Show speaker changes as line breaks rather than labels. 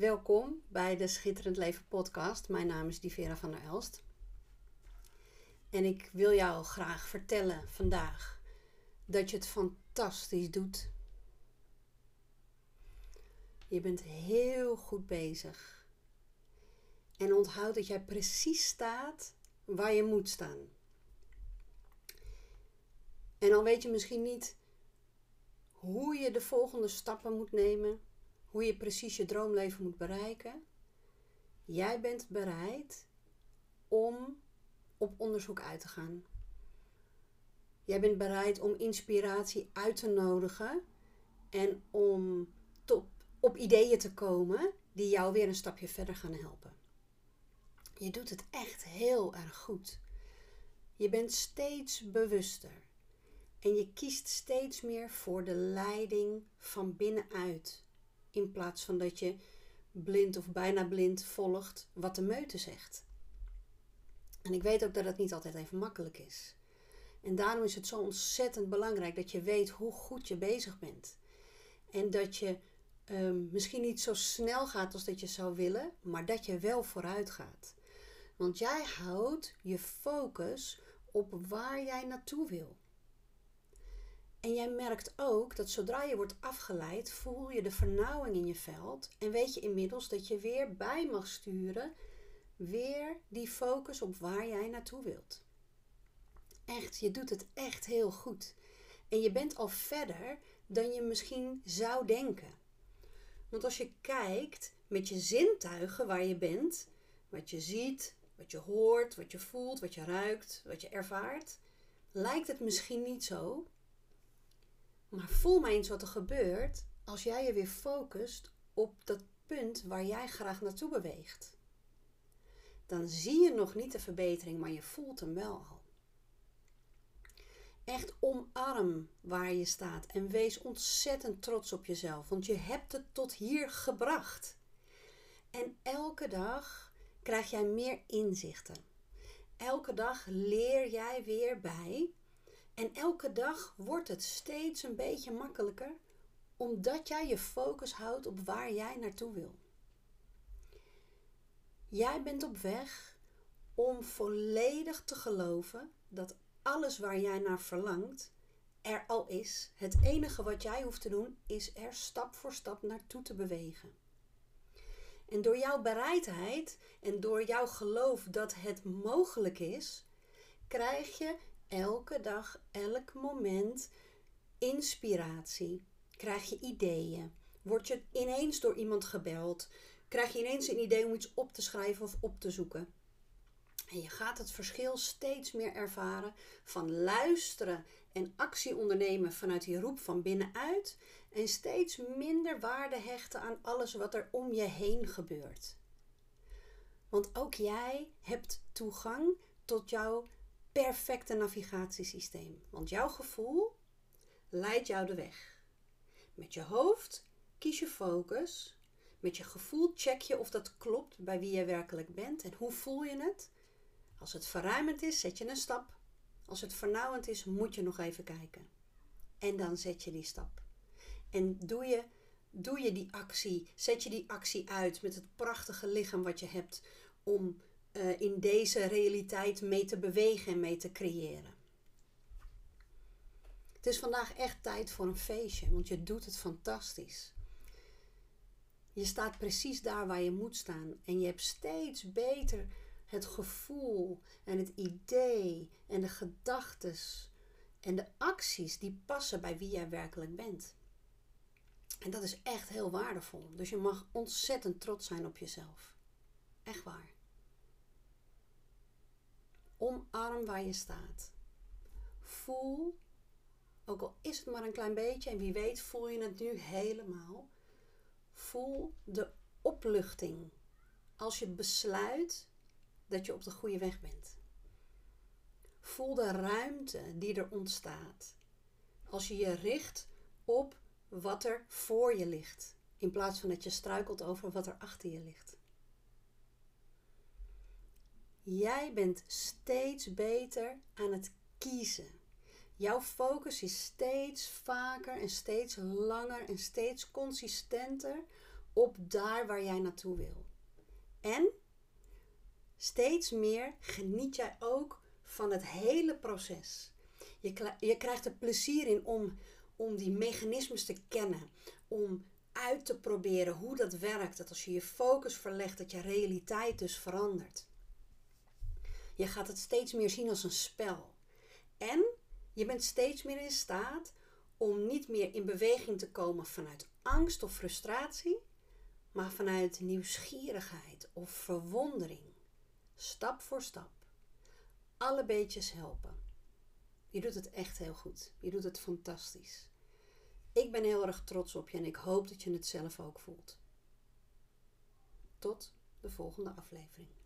Welkom bij de Schitterend Leven podcast. Mijn naam is Divera van der Elst. En ik wil jou graag vertellen vandaag dat je het fantastisch doet. Je bent heel goed bezig. En onthoud dat jij precies staat waar je moet staan. En dan weet je misschien niet hoe je de volgende stappen moet nemen, hoe je precies je droomleven moet bereiken. Jij bent bereid om op onderzoek uit te gaan. Jij bent bereid om inspiratie uit te nodigen en om op ideeën te komen die jou weer een stapje verder gaan helpen. Je doet het echt heel erg goed. Je bent steeds bewuster. En je kiest steeds meer voor de leiding van binnenuit. In plaats van dat je blind of bijna blind volgt wat de meute zegt. En ik weet ook dat het niet altijd even makkelijk is. En daarom is het zo ontzettend belangrijk dat je weet hoe goed je bezig bent. En dat je um, misschien niet zo snel gaat als dat je zou willen, maar dat je wel vooruit gaat. Want jij houdt je focus op waar jij naartoe wil. En jij merkt ook dat zodra je wordt afgeleid, voel je de vernauwing in je veld en weet je inmiddels dat je weer bij mag sturen, weer die focus op waar jij naartoe wilt. Echt, je doet het echt heel goed. En je bent al verder dan je misschien zou denken. Want als je kijkt met je zintuigen waar je bent, wat je ziet, wat je hoort, wat je voelt, wat je ruikt, wat je ervaart, lijkt het misschien niet zo, maar voel maar eens wat er gebeurt als jij je weer focust op dat punt waar jij graag naartoe beweegt. Dan zie je nog niet de verbetering, maar je voelt hem wel al. Echt omarm waar je staat en wees ontzettend trots op jezelf, want je hebt het tot hier gebracht. En elke dag krijg jij meer inzichten. Elke dag leer jij weer bij en elke dag wordt het steeds een beetje makkelijker, omdat jij je focus houdt op waar jij naartoe wil. Jij bent op weg om volledig te geloven dat alles waar jij naar verlangt er al is. Het enige wat jij hoeft te doen is er stap voor stap naartoe te bewegen. En door jouw bereidheid en door jouw geloof dat het mogelijk is, krijg je elke dag, elk moment inspiratie. Krijg je ideeën. Word je ineens door iemand gebeld. Krijg je ineens een idee om iets op te schrijven of op te zoeken. En je gaat het verschil steeds meer ervaren van luisteren en actie ondernemen vanuit die roep van binnenuit. En steeds minder waarde hechten aan alles wat er om je heen gebeurt. Want ook jij hebt toegang tot jouw perfecte navigatiesysteem. Want jouw gevoel leidt jou de weg. Met je hoofd kies je focus. Met je gevoel check je of dat klopt bij wie je werkelijk bent en hoe voel je het. Als het verruimend is, zet je een stap. Als het vernauwend is, moet je nog even kijken. En dan zet je die stap. En doe je, doe je die actie, zet je die actie uit met het prachtige lichaam wat je hebt om uh, in deze realiteit mee te bewegen en mee te creëren. Het is vandaag echt tijd voor een feestje, want je doet het fantastisch. Je staat precies daar waar je moet staan en je hebt steeds beter het gevoel en het idee en de gedachtes en de acties die passen bij wie jij werkelijk bent. En dat is echt heel waardevol. Dus je mag ontzettend trots zijn op jezelf. Echt waar. Omarm waar je staat. Voel, ook al is het maar een klein beetje, en wie weet voel je het nu helemaal. Voel de opluchting als je besluit dat je op de goede weg bent. Voel de ruimte die er ontstaat als je je richt op wat er voor je ligt, in plaats van dat je struikelt over wat er achter je ligt. Jij bent steeds beter aan het kiezen. Jouw focus is steeds vaker en steeds langer en steeds consistenter op daar waar jij naartoe wil. En steeds meer geniet jij ook van het hele proces. Je, krijgt er plezier in om, om die mechanismes te kennen, om uit te proberen hoe dat werkt. Dat als je je focus verlegt, dat je realiteit dus verandert. Je gaat het steeds meer zien als een spel. En je bent steeds meer in staat om niet meer in beweging te komen vanuit angst of frustratie, maar vanuit nieuwsgierigheid of verwondering. Stap voor stap. Alle beetjes helpen. Je doet het echt heel goed. Je doet het fantastisch. Ik ben heel erg trots op je en ik hoop dat je het zelf ook voelt. Tot de volgende aflevering.